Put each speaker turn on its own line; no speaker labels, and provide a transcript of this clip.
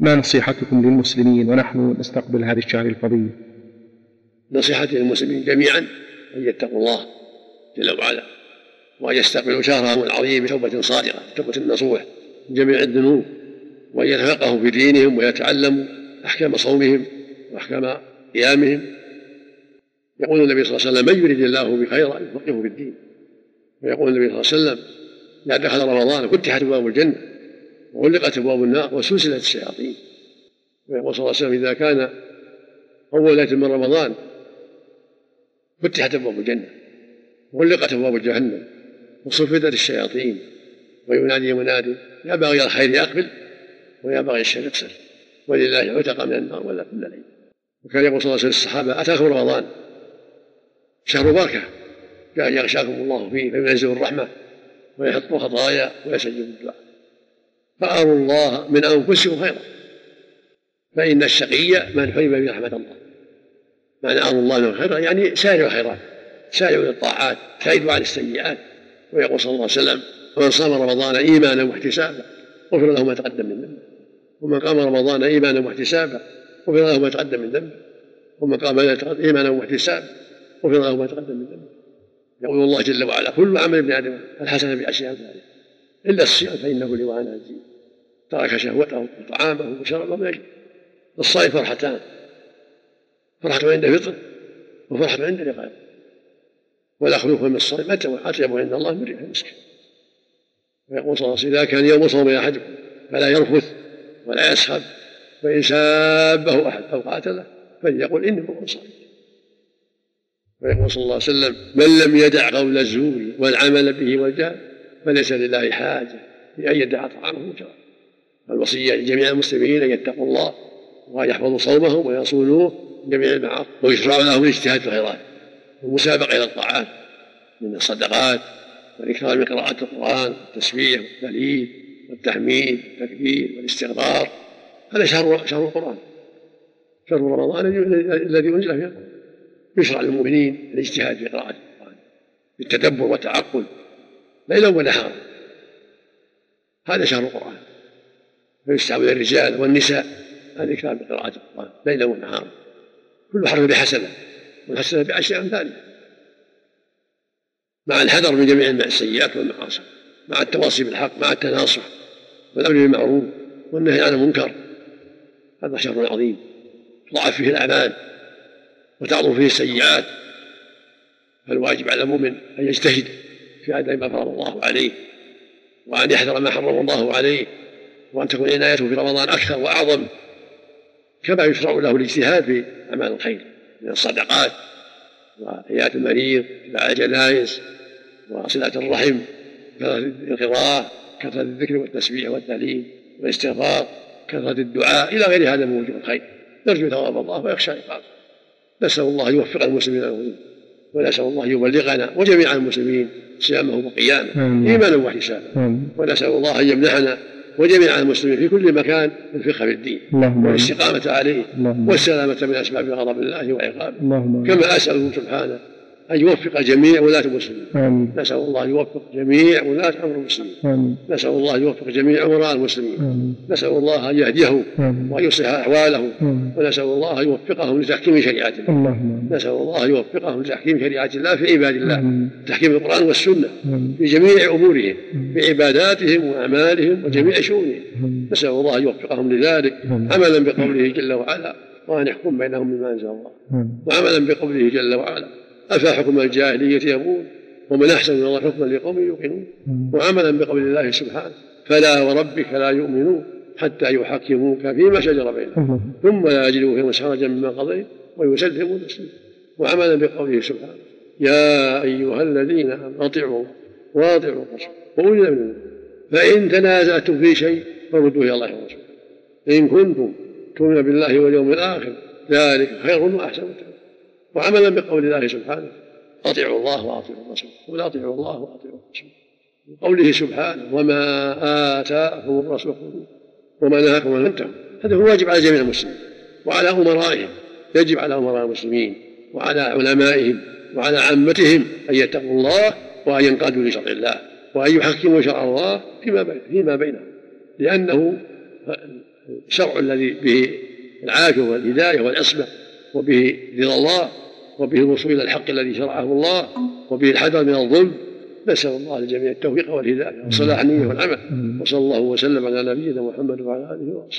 ما نصيحتكم للمسلمين ونحن نستقبل هذه الشهر الفضيل؟
نصيحتي للمسلمين جميعا أن يتقوا الله جل وعلا وأن يستقبلوا شهرهم العظيم بتوبة صادقة بتوبة نصوح من جميع الذنوب وأن يتفقهوا في دينهم ويتعلموا أحكام صومهم وأحكام قيامهم. يقول النبي صلى الله عليه وسلم من يريد الله بخيرا يفقهه في الدين. ويقول النبي صلى الله عليه وسلم إذا دخل رمضان فتحت أبواب الجنة وغلقت أبواب النار وسلسلت الشياطين. ويقول صلى الله عليه وسلم إذا كان أول ليلة من رمضان فتحت أبواب الجنة وغلقت أبواب جهنم وصفدت الشياطين وينادي منادي يا باغي الخير أقبل ويا باغي الشر اقصر ولله عتق من النار ولا كل ليل وكان يقول صلى الله عليه وسلم للصحابة أتاكم رمضان؟ شهر كان يغشاكم الله فيه فينزل الرحمة ويحط خطايا ويسجد الدعاء. فأروا الله من أنفسهم خيرا. فإن الشقي من حرم برحمة الله. معنى أروا الله من خيرا يعني سارعوا الخيرات. سارعوا للطاعات سائدوا عن السيئات. ويقول صلى الله عليه وسلم ومن صام رمضان إيمانا واحتسابا غفر له ما تقدم من ذنبه ومن قام رمضان إيمانا واحتسابا غفر له ما تقدم من ذنبه ومن قام إيمانا واحتسابا غفر له ما تقدم من ذنبه يقول الله جل وعلا كل عمل ابن آدم الحسنة بعشر امثاله إلا الصيام فإنه لي وأنا اجزي ترك شهوته وطعامه وشربه من أجل الصائم فرحتان. فرحة عند فطر وفرحة عند لقائه ولا خلوف من الصائم أطيب عند الله من ريح المسك ويقول صلى الله عليه وسلم إذا كان يوم صوم أحدكم فلا يرفث ولا يسخب فإن سابه أحد أو قاتله فليقل إني امرؤ صائم. ويقول صلى الله عليه وسلم من لم يدع قول الزور والعمل به والجهل فليس لله حاجة في ان يدع طعامه وشرابه. الوصية لجميع المسلمين أن يتقوا الله وان يحفظوا صومهم ويصونوه من جميع المعاصي ويشرع لهم الاجتهاد في الخيرات والمسابقة إلى الطاعات من الصدقات والاكثار من قراءه القرآن والتسبيح والتهليل والتحميد والتكبير والاستغفار. هذا شهر شهر القرآن. شهر رمضان الذي أنزل فيه القران يشرع للمؤمنين الاجتهاد في قراءة القرآن بالتدبر والتعقل ليلا ونهارا. هذا شهر القرآن. فيستحب للرجال والنساء الإكرام بقراءة القرآن ليلا ونهارا كل حرف بحسنة والحسنة بعشر أمثالها مع الحذر من جميع السيئات والمعاصي مع التواصي بالحق مع التناصح والأمر بالمعروف والنهي عن المنكر. هذا شهر عظيم. تضاعف فيه الأعمال وتعظم فيه السيئات. فالواجب على المؤمن أن يجتهد في أداء ما فرض الله عليه وأن يحذر ما حرم الله عليه. وأن تكون عنايته في رمضان أكثر وأعظم كما يشرع له الاجتهاد في أعمال الخير من الصدقات وعيادة المريض اتباع الجنائز وصلة الرحم كثرة القراءة كثرة الذكر والتسبيح والتعليم والاستغفار كثرة الدعاء إلى غير هذا من وجوه الخير. نرجو ثواب الله ويخشى عقابه. نسأل الله أن يوفق المسلمين له ونسأل الله أن يبلغنا وجميع المسلمين صيامه وقيامه إيمانا واحتسابا ونسأل الله أن يمنحنا وجميع المسلمين في كل مكان الفقه في الدين والاستقامة عليه والسلامة من أسباب غضب الله وعقابه. كما أسأله سبحانه أن يوفق جميع ولاة المسلمين. آمين. نسأل الله أن يوفق جميع ولاة أمر المسلمين. آمين. نسأل الله أن يوفق جميع أمراء المسلمين. آمين. نسأل الله أن يهديهم وأن يصلح أحوالهم. ونسأل الله أن يوفقهم لتحكيم شريعة الله. نسأل الله أن يوفقهم لتحكيم شريعة الله في عباد الله. تحكيم القرآن والسنة في جميع أمورهم في عباداتهم وأعمالهم وجميع شؤونهم. نسأل الله أن يوفقهم لذلك. عملا بقوله جل وعلا وأن يحكم بينهم بما أنزل الله وعملا بقوله جل وعلا أفحكم الجاهلية يبغون ومن أحسن من الله حكما لقوم يوقنون وعملا بقول الله سبحانه فلا وربك لا يؤمنون حتى يحكموك فيما شجر بينهم. ثم لا يجدوا في مسحرجا مما قضيت ويسلموا تسليما. وعملا بقوله سبحانه يا أيها الذين آمنوا أطيعوا وأطيعوا الرسول وأولي الأمر فإن تنازعتم في شيء فردوه إلى الله ورسوله. إن كنتم تؤمنون بالله واليوم الآخر ذلك خير وأحسن. وعملا بقول الله سبحانه. أطيعوا الله وأطيعوا الرسول. قل أطيعوا الله وأطيعوا الرسول. قوله سبحانه وما آتاكم الرسول وما نهاكم عن انتهوا هذا هو واجب على جميع المسلمين وعلى أمرائهم. يجب على أمراء المسلمين وعلى علمائهم وعلى عامتهم أن يتقوا الله وأن ينقادوا لشرع الله وأن يحكموا شرع الله فيما بينهم فيما بينهم. لأنه الشرع الذي به العافية والهداية والعصمة. وبه رضا الله وبه الوصول إلى الحق الذي شرعه الله وبه الحذر من الظلم. نسأل الله للجميع التوفيق والهداية وصلاح النيه والعمل. وصلى الله وسلم على نبينا محمد وعلى آله وصحبه.